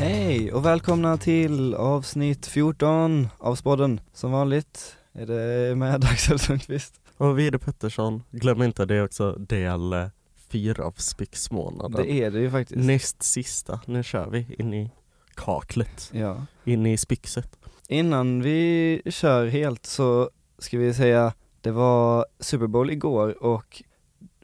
Hej och välkomna till avsnitt 14 av Spodden. Som vanligt är det med Axel Sundqvist. Och Vide Pettersson, glöm inte det är också del fyra av Spyxmånaden. Det är det ju faktiskt. Näst sista, nu kör vi in i kaklet, Ja. in i spyxet. Innan vi kör helt så ska vi säga det var Super Bowl igår och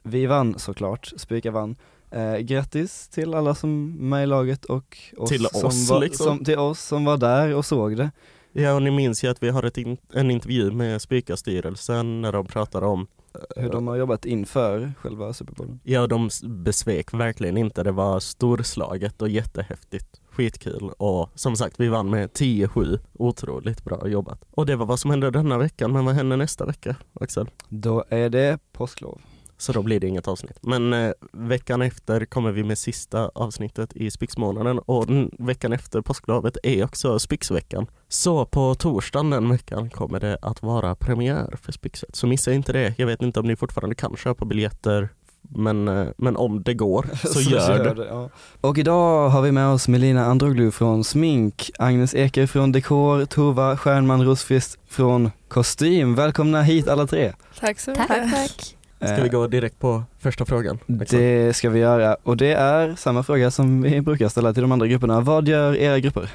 vi vann såklart, Spika vann. Eh, grattis till alla som är med i laget och oss Till som oss, var, liksom. som, till oss som var där och såg det. Ja och ni minns ju att vi har ett in, en intervju med Spyka-styrelsen när de pratar om Hur de har jobbat inför själva Super Bowlen. Ja de besvek verkligen inte, det var storslaget och jättehäftigt. Skitkul och som sagt vi vann med 10-7, otroligt bra jobbat. Och det var vad som hände denna veckan, men vad händer nästa vecka Axel? Då är det påsklov. Så då blir det inget avsnitt. Men eh, veckan efter kommer vi med sista avsnittet i Spyxmånaden och den, veckan efter påsklovet är också Spyxveckan. Så på torsdagen den veckan kommer det att vara premiär för Spyxet. Så missa inte det. Jag vet inte om ni fortfarande kan köpa biljetter men, eh, men om det går så, gör det. ja. Och idag har vi med oss Melina Androglu från Smink, Agnes Eker från Dekor, Tova Stjärnman Rosqvist från Kostym. Välkomna hit alla tre. Tack så mycket. Tack, tack. Ska vi gå direkt på första frågan? Eh, Det ska vi göra och det är samma fråga som vi brukar ställa till de andra grupperna. Vad gör era grupper?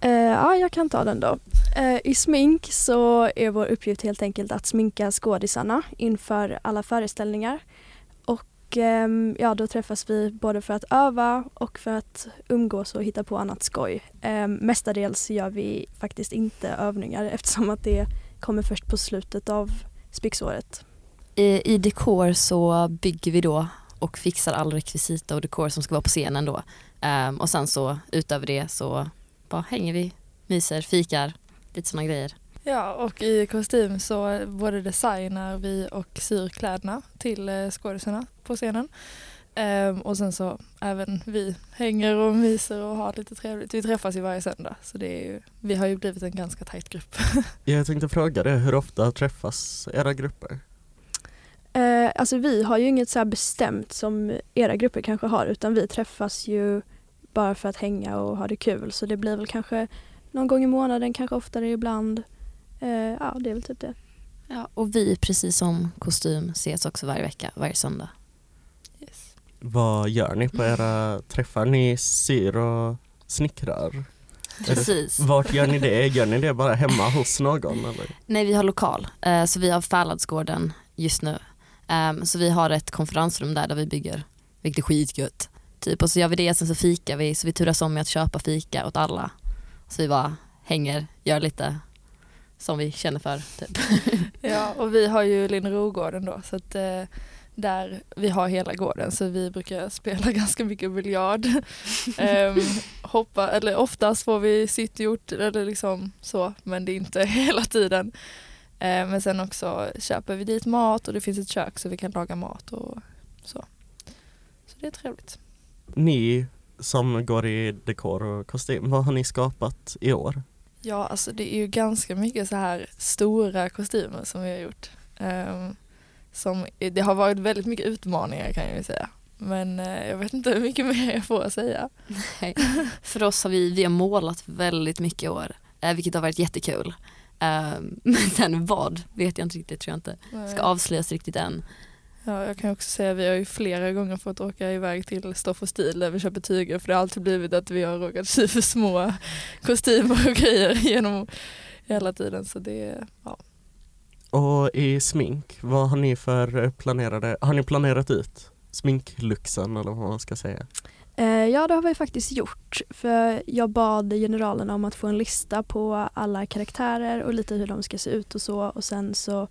Eh, ja, jag kan ta den då. Eh, I smink så är vår uppgift helt enkelt att sminka skådisarna inför alla föreställningar. Och ehm, ja, då träffas vi både för att öva och för att umgås och hitta på annat skoj. Eh, mestadels gör vi faktiskt inte övningar eftersom att det kommer först på slutet av spyxåret. I, dekor så bygger vi då och fixar all rekvisita och dekor som ska vara på scenen då. Ehm, och sen så utöver det så bara hänger vi, myser, fikar, lite sådana grejer. Ja, och i kostym så både designar vi och syr kläderna till eh, skådisarna på scenen. Ehm, och sen så även vi hänger och myser och har lite trevligt. Vi träffas ju varje söndag så det är ju, vi har ju blivit en ganska tajt grupp. Jag tänkte fråga det, hur ofta träffas era grupper? Eh, alltså vi har ju inget så här bestämt som era grupper kanske har utan vi träffas ju bara för att hänga och ha det kul så det blir väl kanske någon gång i månaden, kanske oftare ibland. Eh, ja, det är väl typ det. Ja, och vi precis som kostym ses också varje vecka, varje söndag. Yes. Vad gör ni på era träffar? Ni syr och snickrar? Precis. Vart gör ni det? Gör ni det bara hemma hos någon? Eller? Nej, vi har lokal, eh, så vi har Fäladsgården just nu. Ehm, så vi har ett konferensrum där, där vi bygger, vilket är skitgött. Typ, och så gör vi det, sen så fikar vi, så vi turas om med att köpa fika åt alla. Så vi bara hänger, gör lite som vi känner för. Typ. Ja, och vi har ju Linnerogården då så att eh, där vi har hela gården så vi brukar spela ganska mycket biljard. Ehm, hoppa, eller oftast får vi sittgjort eller liksom så men det är inte hela tiden. Ehm, men sen också köper vi dit mat och det finns ett kök så vi kan laga mat och så. Så det är trevligt. Ni som går i dekor och kostym, vad har ni skapat i år? Ja, alltså det är ju ganska mycket så här stora kostymer som vi har gjort. Ehm, som, det har varit väldigt mycket utmaningar kan jag ju säga. Men eh, jag vet inte hur mycket mer jag får säga. Nej. För oss har vi, vi har målat väldigt mycket i år, eh, vilket har varit jättekul. Ehm, men sen vad vet jag inte riktigt, tror jag inte ska avslöjas riktigt än. Ja, jag kan också säga att vi har ju flera gånger fått åka iväg till Stoff och stil där vi köper tyger för det har alltid blivit att vi har råkat sy för små kostymer och grejer genom hela tiden. Så det, ja. Och i smink, vad har ni för eh, planerade, har ni planerat ut sminkluxen eller vad man ska säga? Eh, ja, det har vi faktiskt gjort. För jag bad generalerna om att få en lista på alla karaktärer och lite hur de ska se ut och så. Och sen så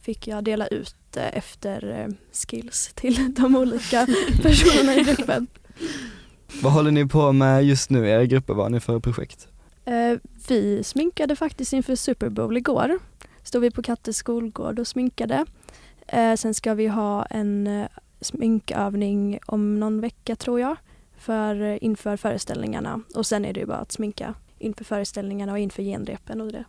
fick jag dela ut efter eh, skills till de olika personerna i gruppen. Vad håller ni på med just nu i era grupper? Vad har ni för projekt? Eh, vi sminkade faktiskt inför Super Bowl igår. Stod vi på Kattes skolgård och sminkade. Sen ska vi ha en sminkövning om någon vecka tror jag. För, inför föreställningarna. Och sen är det ju bara att sminka inför föreställningarna och inför genrepen och det.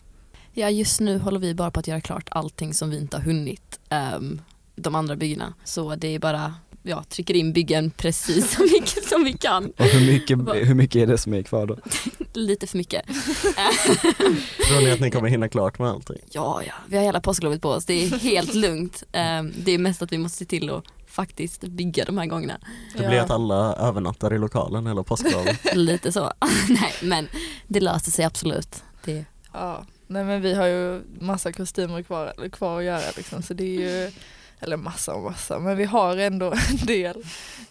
Ja just nu håller vi bara på att göra klart allting som vi inte har hunnit. ehm, de andra byggena. Så det är bara ja, trycker in byggen precis så mycket som vi kan. Och hur mycket, hur mycket är det som är kvar då? Lite för mycket. Tror ni att ni kommer hinna klart med allting? Ja, ja, vi har hela påsklovet på oss. Det är helt lugnt. Ehm, Det är mest att vi måste se till att faktiskt bygga de här gångerna. Det blir att alla övernattar i lokalen hela påsklovet. Lite så. Nej, men det löser sig absolut. Det, Ja, nej men vi har ju massa kostymer kvar, kvar att göra liksom så det är ju eller massa och massa, men vi har ändå en del.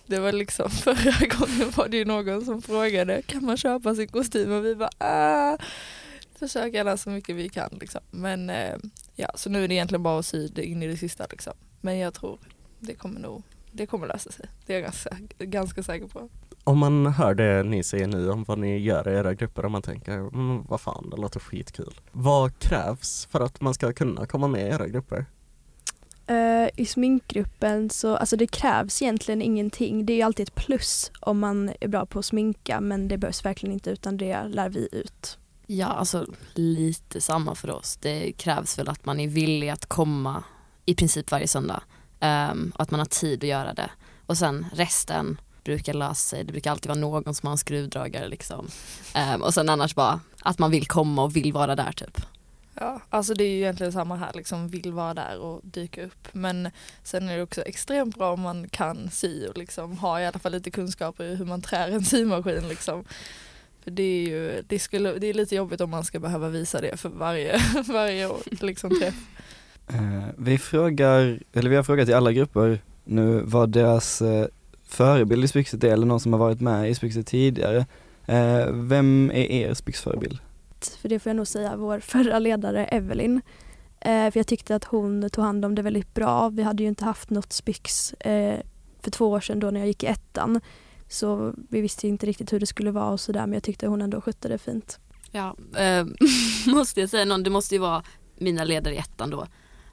Det var liksom förra gången var det ju någon som frågade kan man köpa sin kostym och vi bara ah, försök gärna så mycket vi kan liksom. Men eh, ja, så nu är det egentligen bara att sy in i det sista liksom. Men jag tror det kommer nog, det kommer lösa sig. Det är jag ganska, ganska säker på. Om man hör det ni säger nu om vad ni gör i era grupper och man tänker, mm, vad fan, det låter skitkul. Vad krävs för att man ska kunna komma med i era grupper? Eh, I sminkgruppen så, alltså det krävs egentligen ingenting. Det är ju alltid ett plus om man är bra på att sminka men det behövs verkligen inte utan det lär vi ut. ja, alltså lite samma för oss. Det krävs väl att man är villig att komma i princip varje söndag. Um, och att man har tid att göra det. Och sen resten brukar lösa sig. Det brukar alltid vara någon som har en skruvdragare liksom. Um, och sen annars bara att man vill komma och vill vara där typ. Ja, alltså det är ju egentligen samma här, liksom vill vara där och dyka upp. Men sen är det också extremt bra om man kan sy och liksom har i alla fall lite kunskaper i hur man trär en symaskin. Liksom. För det är ju det skulle, det är lite jobbigt om man ska behöva visa det för varje, varje liksom träff. Eh, vi frågar, eller vi har frågat i alla grupper nu vad deras eh, förebild i Spyxet är eller någon som har varit med i Spyxet tidigare. Eh, vem är er Spyxförebild? För det får jag nog säga vår förra ledare Evelyn. Eh, för jag tyckte att hon tog hand om det väldigt bra. Vi hade ju inte haft något Spyx eh, för två år sedan då när jag gick i ettan. Så vi visste inte riktigt hur det skulle vara och sådär men jag tyckte hon ändå skötte det fint. Ja, eh, måste jag säga någon, det måste ju vara mina ledare i ettan då.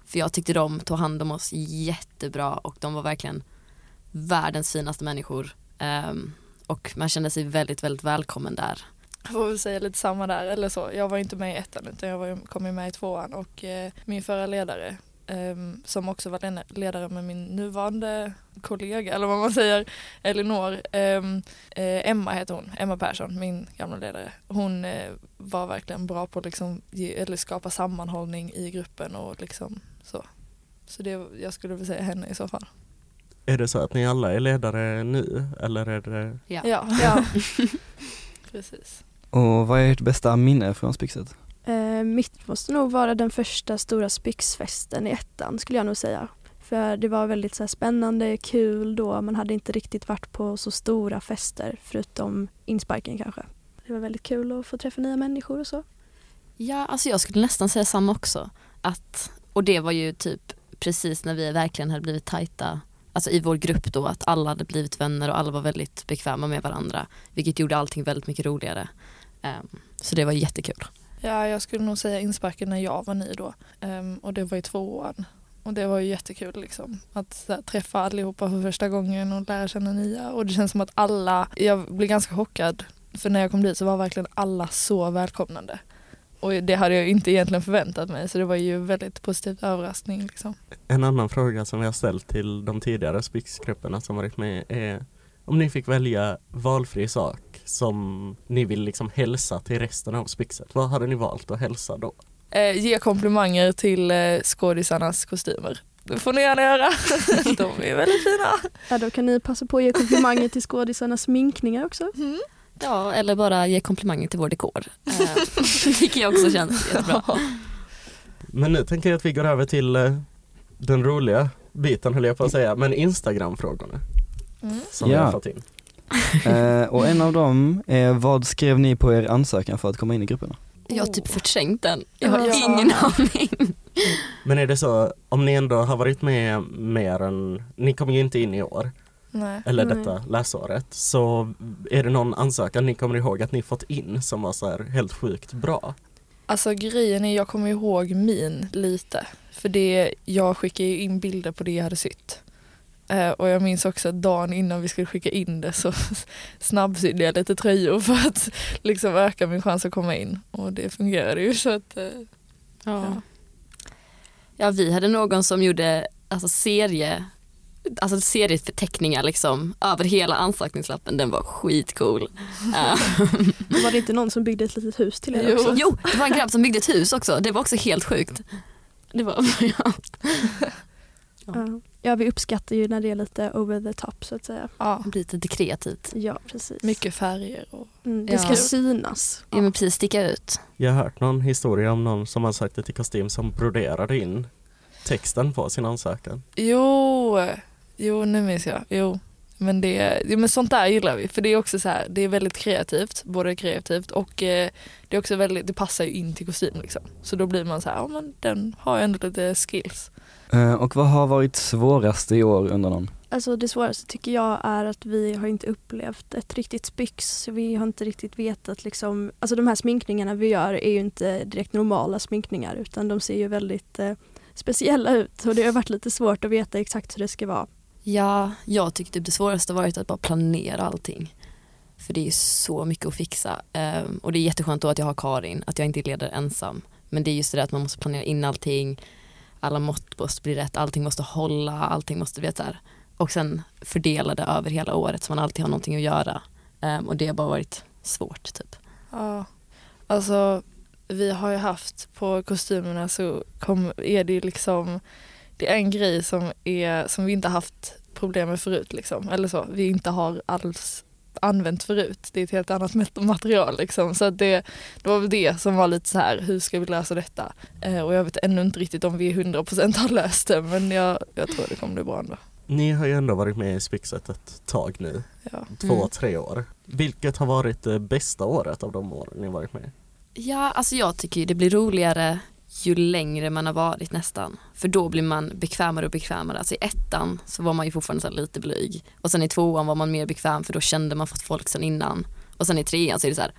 För jag tyckte de tog hand om oss jättebra och de var verkligen världens finaste människor. Um, och man kände sig väldigt, väldigt välkommen där. Jag får väl säga lite samma där, eller så. Jag var inte med i ettan utan jag var, kom ju med i tvåan och eh, min förra ledare Um, som också var ledare med min nuvarande kollega, eller vad man säger, Elinor. Um, uh, Emma heter hon, Emma Persson, min gamla ledare. Hon uh, var verkligen bra på att liksom ge, eller skapa sammanhållning i gruppen och liksom så. Så det, jag skulle väl säga henne i så fall. Är det så att ni alla är ledare nu eller är det Ja. Ja, Ja. precis. Och vad är ert bästa minne från Spyxet? Eh, mitt måste nog vara den första stora Spyxfesten i ettan skulle jag nog säga. För det var väldigt så här, spännande, kul då. Man hade inte riktigt varit på så stora fester förutom insparken kanske. Det var väldigt kul att få träffa nya människor och så. Ja, alltså jag skulle nästan säga samma också. Att, och det var ju typ precis när vi verkligen hade blivit tajta, alltså i vår grupp då, att alla hade blivit vänner och alla var väldigt bekväma med varandra. Vilket gjorde allting väldigt mycket roligare. Um, så det var jättekul. Ja, jag skulle nog säga insparken när jag var ny då. um, och det var i tvåan. Och det var ju jättekul liksom. Att här, träffa allihopa för första gången och lära känna nya. Och det känns som att alla, jag blev ganska chockad. För när jag kom dit så var verkligen alla så välkomnande. Och det hade jag inte egentligen förväntat mig. Så det var ju väldigt positiv överraskning liksom. En annan fråga som vi har ställt till de tidigare Spix-grupperna som varit med är om ni fick välja valfri sak som ni vill liksom hälsa till resten av Spixet, vad hade ni valt att hälsa då? Eh, ge komplimanger till eh, skådisarnas kostymer. Det får ni gärna göra. De är väldigt fina. Ja, då kan ni passa på att ge komplimanger till skådisarnas sminkningar också. Mm. Ja, eller bara ge komplimanger till vår dekor. Det tycker jag också känns jättebra. Men nu tänker jag att vi går över till eh, den roliga biten höll jag på att säga, men Instagram-frågorna Mm. som vi Ja. har fått in. Eh, och en av dem är, vad skrev ni på er ansökan för att komma in i grupperna? Jag har typ förträngt den. Jag har Ja. ingen aning. Men är det så, om ni ändå har varit med mer än, ni kommer ju inte in i år, Nej. eller Nej. detta läsåret, så är det någon ansökan ni kommer ihåg att ni fått in som var så här helt sjukt bra? Alltså grejen är, jag kommer ihåg min lite. För det, jag skickade ju in bilder på det jag hade sytt. Eh, och jag minns också att dagen innan vi skulle skicka in det så snabbsydde jag lite tröjor för att liksom öka min chans att komma in. Och det fungerade ju så att eh, Ja. ja, vi hade någon som gjorde alltså, serie alltså serieförteckningar liksom över hela ansökningslappen. Den var skitcool. Eh, Var det inte någon som byggde ett litet hus till er Jo. också? jo, det var en grabb som byggde ett hus också. Det var också helt sjukt. Det var, ja. Ja. ja, vi uppskattar ju när det är lite over the top så att säga. Ja, Det blir lite kreativt. Ja, precis. mycket färger och Mm, det Ja. ska synas. Ja men precis, sticka ut. Jag har hört någon historia om någon som har sagt det till kostym som broderade in texten på sin ansökan. Jo, jo nu minns jag. Jo. Men, det, men sånt där gillar vi för det är också så här, det är väldigt kreativt, både kreativt och eh, det är också väldigt, det passar ju in till kostym liksom. Så då blir man så här, ja men den har ju ändå lite skills. Eh, och vad har varit svårast i år under någon? Alltså det svåraste tycker jag är att vi har inte upplevt ett riktigt spyx. Vi har inte riktigt vetat liksom, alltså de här sminkningarna vi gör är ju inte direkt normala sminkningar utan de ser ju väldigt eh, speciella ut och det har varit lite svårt att veta exakt hur det ska vara. Ja, jag tycker typ det svåraste har varit att bara planera allting. För det är så mycket att fixa. Um, och det är jätteskönt då att jag har Karin, att jag inte leder ensam. Men det är just det där att man måste planera in allting, alla mått måste bli rätt, allting måste hålla, allting måste bli så här. Och sen fördela det över hela året så man alltid har någonting att göra. Um, och det har bara varit svårt typ. Ja, alltså vi har ju haft på kostymerna så kom, är det ju liksom det är en grej som, är, som vi inte haft problem med förut liksom. Eller så, vi inte har alls använt förut. Det är ett helt annat mat- material liksom. Så det, det var väl det som var lite så här, hur ska vi lösa detta? Eh, och jag vet ännu inte riktigt om vi 100% har löst det men jag, jag tror det kommer bli bra ändå. Ni har ju ändå varit med i Spixet ett tag nu, Ja. två, Mm. tre år. Vilket har varit det bästa året av de åren ni varit med? Ja, alltså jag tycker ju det blir roligare ju längre man har varit nästan. För då blir man bekvämare och bekvämare. Alltså i ettan så var man ju fortfarande så lite blyg. Och sen i tvåan var man mer bekväm för då kände man fått folk sen innan. Och sen i trean så är det så här,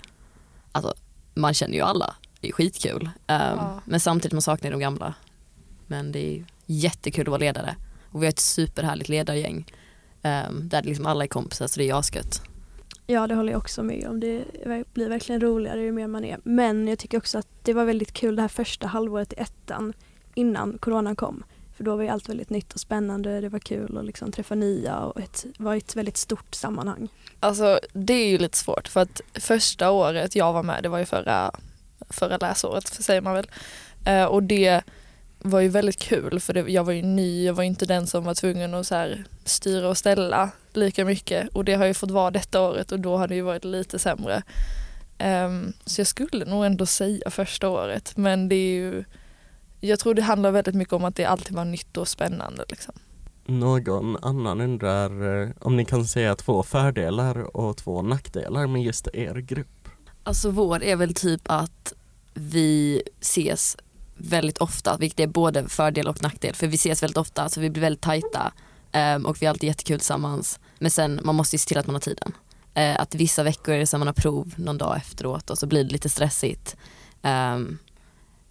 alltså man känner ju alla. Det är skitkul. Um, Ja. Men samtidigt man saknar de gamla. Men det är jättekul att vara ledare. Och vi har ett superhärligt ledargäng. Um, där liksom alla är kompisar så det är asgött. Ja det håller jag också med om. Det blir verkligen roligare ju mer man är. Men jag tycker också att det var väldigt kul det här första halvåret i ettan innan coronan kom. För då var ju allt väldigt nytt och spännande. Det var kul att liksom träffa nya och ett, var ett väldigt stort sammanhang. Alltså det är ju lite svårt för att första året jag var med, det var ju förra, förra läsåret säger man väl. Eh, och det var ju väldigt kul för det, jag var ju ny, jag var inte den som var tvungen att så här styra och ställa lika mycket och det har ju fått vara detta året och då har det ju varit lite sämre. Ehm, så jag skulle nog ändå säga första året men det är ju jag tror det handlar väldigt mycket om att det alltid var nytt och spännande. Liksom. Någon annan undrar eh, om ni kan säga två fördelar och två nackdelar med just er grupp? Alltså vår är väl typ att vi ses väldigt ofta, vilket är både fördel och nackdel. För vi ses väldigt ofta, så vi blir väldigt tajta um, och vi har alltid jättekul tillsammans. Men sen, man måste ju se till att man har tiden. Uh, att vissa veckor är det så att man har prov någon dag efteråt och så blir det lite stressigt. Um,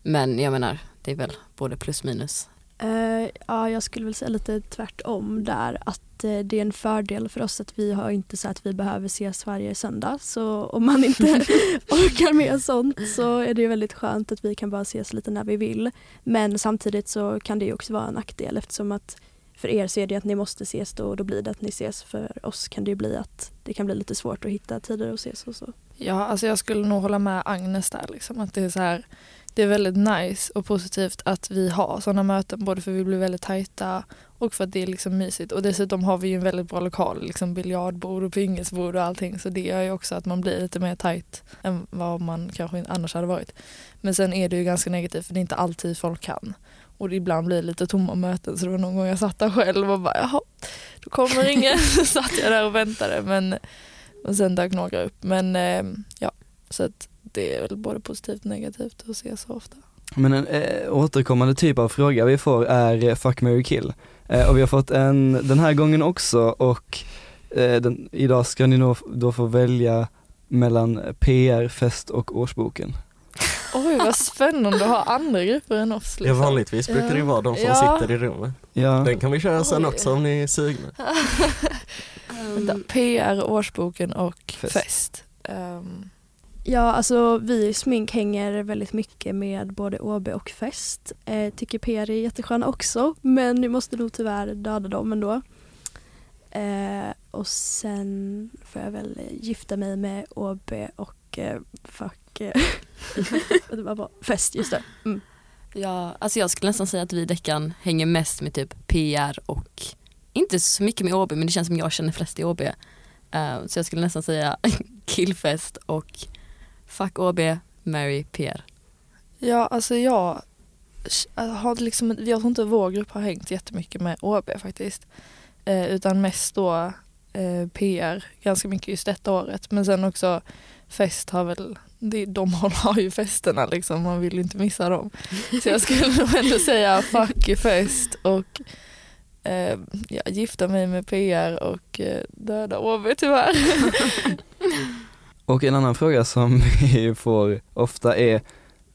men jag menar, det är väl både plus minus. Eh, ja, jag skulle väl säga lite tvärtom där. Att eh, det är en fördel för oss att vi har inte så att vi behöver ses varje söndag. Så om man inte orkar med sånt så är det väldigt skönt att vi kan bara ses lite när vi vill. Men samtidigt så kan det också vara en nackdel eftersom att för er så är det att ni måste ses då och då blir det att ni ses. För oss kan det ju bli att det kan bli lite svårt att hitta tider att ses och så. Ja, alltså jag skulle nog hålla med Agnes där. Liksom, att det, är så här, det är väldigt nice och positivt att vi har sådana möten. Både för att vi blir väldigt tajta och för att det är liksom mysigt. Och dessutom har vi ju en väldigt bra lokal. Liksom biljardbord och pingisbord och allting. Så det gör ju också att man blir lite mer tajt än vad man kanske annars hade varit. Men sen är det ju ganska negativt för det är inte alltid folk kan. Och det ibland blir det lite tomma möten. Så det var någon gång jag satt där själv och bara jaha, då kommer ingen. Så satt jag där och väntade. Men och sen dök några upp. Men eh, ja, så att det är väl både positivt och negativt att se så ofta. Men en eh, återkommande typ av fråga vi får är eh, fuck, marry, kill. Eh, och vi har fått en den här gången också och eh, den, idag ska ni nog då få välja mellan PR, fest och årsboken. Oj vad spännande att ha andra grupper än oss. Ja, Liksom. vanligtvis brukar det ju vara de som Ja. sitter i rummet. Ja, Den kan vi köra sen Oj. också om ni är sugna. Vänta, PR, årsboken och Fest. fest. Ehm, Ja, alltså vi i Smink hänger väldigt mycket med både OB och fest. Eh, tycker PR är jättesköna också, men vi måste nog tyvärr döda dem ändå. Eh, och sen får jag väl gifta mig med OB och eh, fuck, eh, det var bara fest just det. Mm. Ja, alltså jag skulle nästan säga att vi i Deckan hänger mest med typ PR och inte så mycket med OB men det känns som jag känner flest i OB. Uh, eh, så jag skulle nästan säga killfest och fuck OB, marry PR. Ja, alltså jag har liksom, jag tror inte vår grupp har hängt jättemycket med OB faktiskt. Eh, utan mest då eh, PR ganska mycket just detta året. Men sen också fest har väl, det, de har ju festerna liksom, man vill inte missa dem. Så jag skulle nog ändå säga fuck fest och eh, ja, gifta mig med PR och eh, döda OB tyvärr. Och en annan fråga som vi får ofta är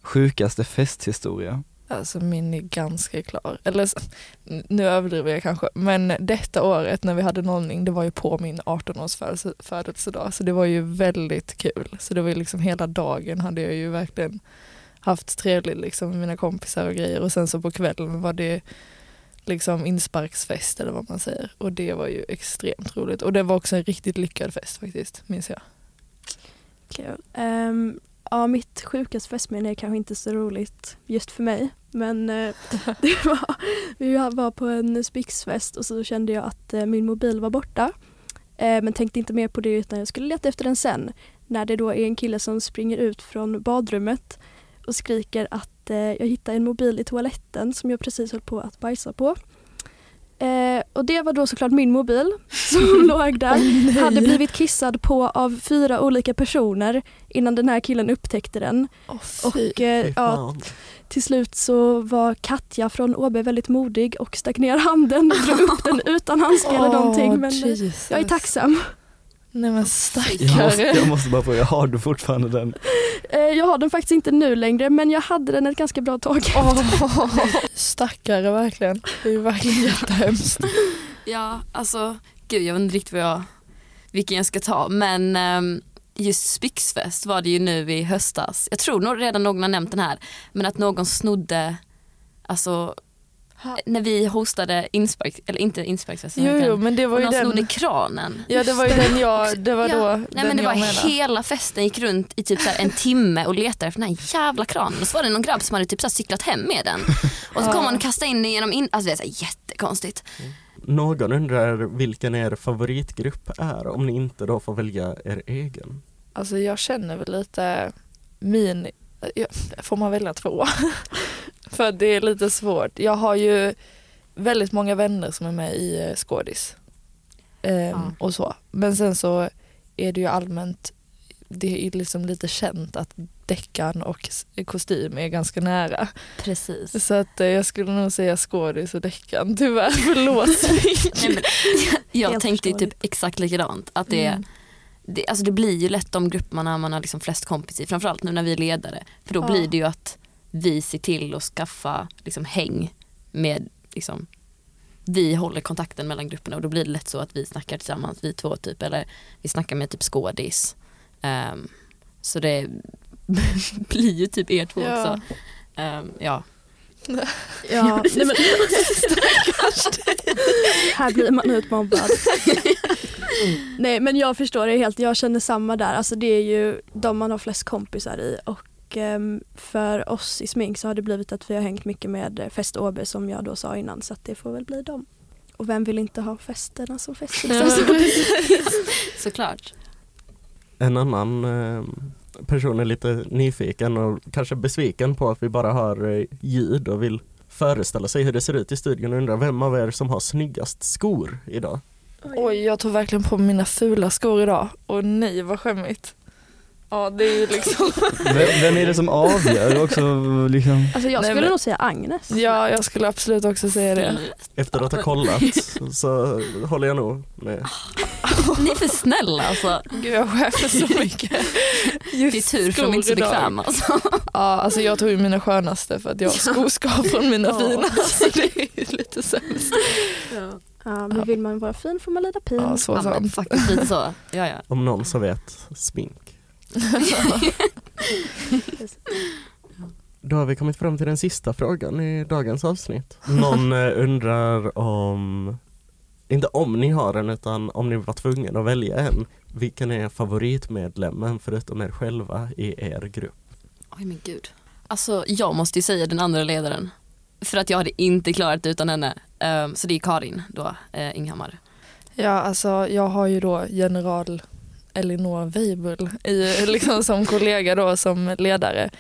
sjukaste festhistoria. Alltså min är ganska klar. Eller nu överdriver jag kanske. Men detta året när vi hade nollning, det var ju på min 18-års födelsedag. Så det var ju väldigt kul. Så det var ju liksom hela dagen hade jag ju verkligen haft trevligt liksom med mina kompisar och grejer. Och sen så på kvällen var det liksom insparksfest eller vad man säger. Och det var ju extremt roligt. Och det var också en riktigt lyckad fest faktiskt, minns jag verkligen. Um, ja, mitt sjukaste festminne är kanske inte så roligt just för mig. Men uh, det var, vi var på en spixfest och så kände jag att uh, min mobil var borta. Uh, men tänkte inte mer på det utan jag skulle leta efter den sen. När det då är en kille som springer ut från badrummet och skriker att eh, jag hittade en mobil i toaletten som jag precis höll på att bajsa på. Eh, och det var då såklart min mobil som låg där. Oh, hade blivit kissad på av fyra olika personer innan den här killen upptäckte den. Oh, och eh, ja, till slut så var Katja från OB väldigt modig och stack ner handen och drog upp den utan handskar oh, eller någonting. Men Jesus. jag är tacksam. Nej men stackare. Jag måste, jag måste bara fråga, har du fortfarande den? Eh, jag har den faktiskt inte nu längre men jag hade den ett ganska bra tag. Oh, stackare verkligen. Det är ju verkligen jättehemskt. Ja alltså, gud jag vet inte riktigt vad jag, vilken jag ska ta men um, just Spixfest var det ju nu i höstas. Jag tror nog redan någon har nämnt den här men att någon snodde alltså när vi hostade insparks, eller inte insparksfesten, jo, jo, men det var och ju de den... snodde kranen. Ja det var ju den jag, det var ja. då Nej men det var menade. hela festen gick runt i typ så en timme och letade efter den här jävla kranen och så var det någon grabb som hade typ så cyklat hem med den. Och så kom han och kastade in den genom, in... alltså det är så jättekonstigt. Mm. Någon undrar vilken er favoritgrupp är om ni inte då får välja er egen? Alltså jag känner väl lite min, får man välja två? För det är lite svårt. Jag har ju väldigt många vänner som är med i eh, skådis. Um, ja. och så. Men sen så är det ju allmänt, det är liksom lite känt att deckan och kostym är ganska nära. Precis. Så att eh, jag skulle nog säga skådis och deckan, tyvärr. Förlåt Nej, men, Jag Helt tänkte ju typ exakt likadant. Att det, mm. Det, alltså det blir ju lätt de grupperna man har liksom flest kompis i, framförallt nu när vi är ledare. För då ja. blir det ju att vi ser till att skaffa liksom, häng med liksom, vi håller kontakten mellan grupperna och då blir det lätt så att vi snackar tillsammans, vi två typ, eller vi snackar med typ skådis. Um, så det blir ju typ er två ja. också. Um, ja. Ja, nej men, här blir man utmobbad. nej men jag förstår det helt, jag känner samma där. Alltså det är ju de man har flest kompisar i och Ehm, för oss i smink så har det blivit att vi har hängt mycket med Fest OB som jag då sa innan så att det får väl bli dem. Och vem vill inte ha festerna som fest? Såklart. En annan eh, personen lite nyfiken och kanske besviken på att vi bara har eh, ljud och vill föreställa sig hur det ser ut i studion och undrar vem av er som har snyggast skor idag? Oj, jag tog verkligen på mina fula skor idag och nej vad skämmigt. Ja det är ju liksom vem, vem är det som avgör också? Liksom? Alltså jag skulle Nej, men... nog säga Agnes. Ja jag skulle absolut också säga det. Efter att ha kollat så håller jag nog med. Ni är för snälla alltså. Gud jag skäms så mycket. Just det är tur för de är inte så bekväma alltså. Ja alltså jag tog ju mina skönaste för att jag har skoskav från mina fina så det är lite sämst. Ja. Ja, men vill man vara fin får man lida pin. Ja, så ja, faktiskt lite så. Ja, ja. Om någon så vet, smink. Då har vi kommit fram till den sista frågan i dagens avsnitt. Någon eh, undrar om inte om ni har en utan om ni var tvungna att välja en, vilken är favoritmedlemmen förutom er själva i er grupp? Oj men gud. Alltså jag måste ju säga den andra ledaren. För att jag hade inte klarat utan henne. Ehm, så det är Karin då, uh, Inghammar. Ja, alltså jag har ju då general Elinor Weibull i, liksom som kollega då som ledare.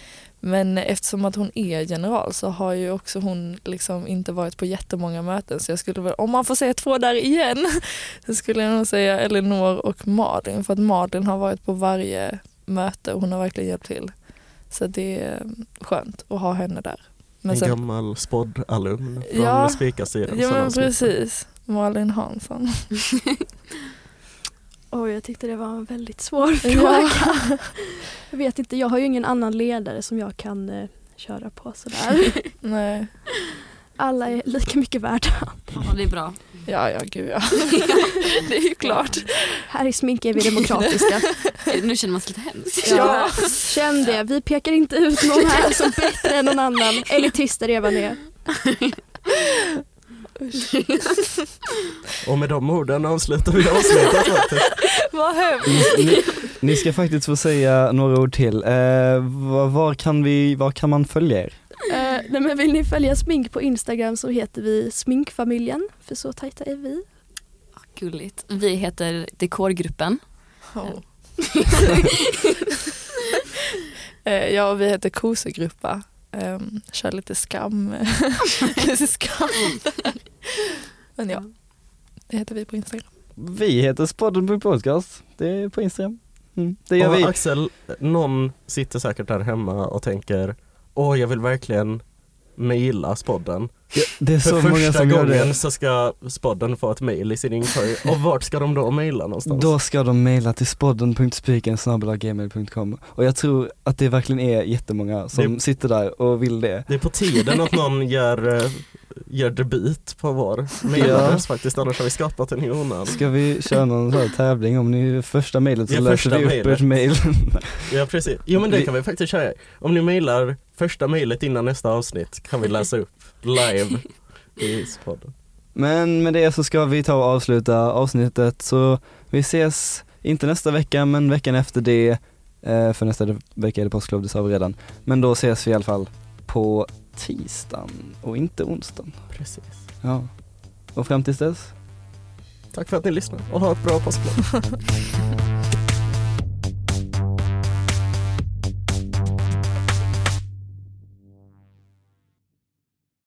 Men eftersom att hon är general så har ju också hon liksom inte varit på jättemånga möten så jag skulle väl, om man får säga två där igen, så skulle jag nog säga Elinor och Malin för att Malin har varit på varje möte och hon har verkligen hjälpt till. Så det är skönt att ha henne där. Men en sen, gammal spodd-alumn från ja, Spikarsidan. Ja men precis, Malin Hansson. Oj, jag tyckte det var en väldigt svår fråga. jag vet inte, jag har ju ingen annan ledare som jag kan eh, köra på sådär. Nej. Alla är lika mycket värda. Ja, det är bra. Ja, ja, gud ja. det är ju klart. Här i Smink är vi demokratiska. nu känner man sig lite hemskt. Ja, känn det. Vi pekar inte ut någon här som bättre än någon annan. Elitister är vad ni är. Och med de orden avslutar vi avsnittet faktiskt. Vad hemskt. Ni, ni, ska faktiskt få säga några ord till. Eh, var, var, kan vi, var kan man följa er? Eh, nej men vill ni följa Smink på Instagram så heter vi Sminkfamiljen, för så tajta är vi. Gulligt. Vi heter Dekorgruppen. Oh. ja, vi heter Kosegruppa. Um, kör lite skam. lite skam. Men ja, det heter vi på Instagram. Vi heter spodden.podcast, det är på Instagram. Mm, det gör och vi. Axel, någon sitter säkert där hemma och tänker, åh jag vill verkligen mejla spodden. Ja, det är så För många första som gör gången det. så ska spodden få ett mejl i sin inkorg och vart ska de då mejla någonstans? Då ska de mejla till spodden.spiken.gmail.com och jag tror att det verkligen är jättemånga som det, sitter där och vill det. Det är på tiden att någon gör, eh, gör debut på vår mejladress ja. faktiskt, annars har vi skapat den i onödan. Ska vi köra någon sån här tävling om ni är första mejlet så ja, läser vi upp ert mejl. ja precis, jo men det kan vi faktiskt köra. Om ni mejlar första mejlet innan nästa avsnitt kan vi läsa upp live i podden. Men med det så ska vi ta och avsluta avsnittet så vi ses, inte nästa vecka men veckan efter det, eh, för nästa vecka är det påsklov, det sa vi redan. Men då ses vi i alla fall på tisdagen och inte onsdagen. Precis. Ja. Och fram tills dess? Tack för att ni lyssnade och ha ett bra påsklov.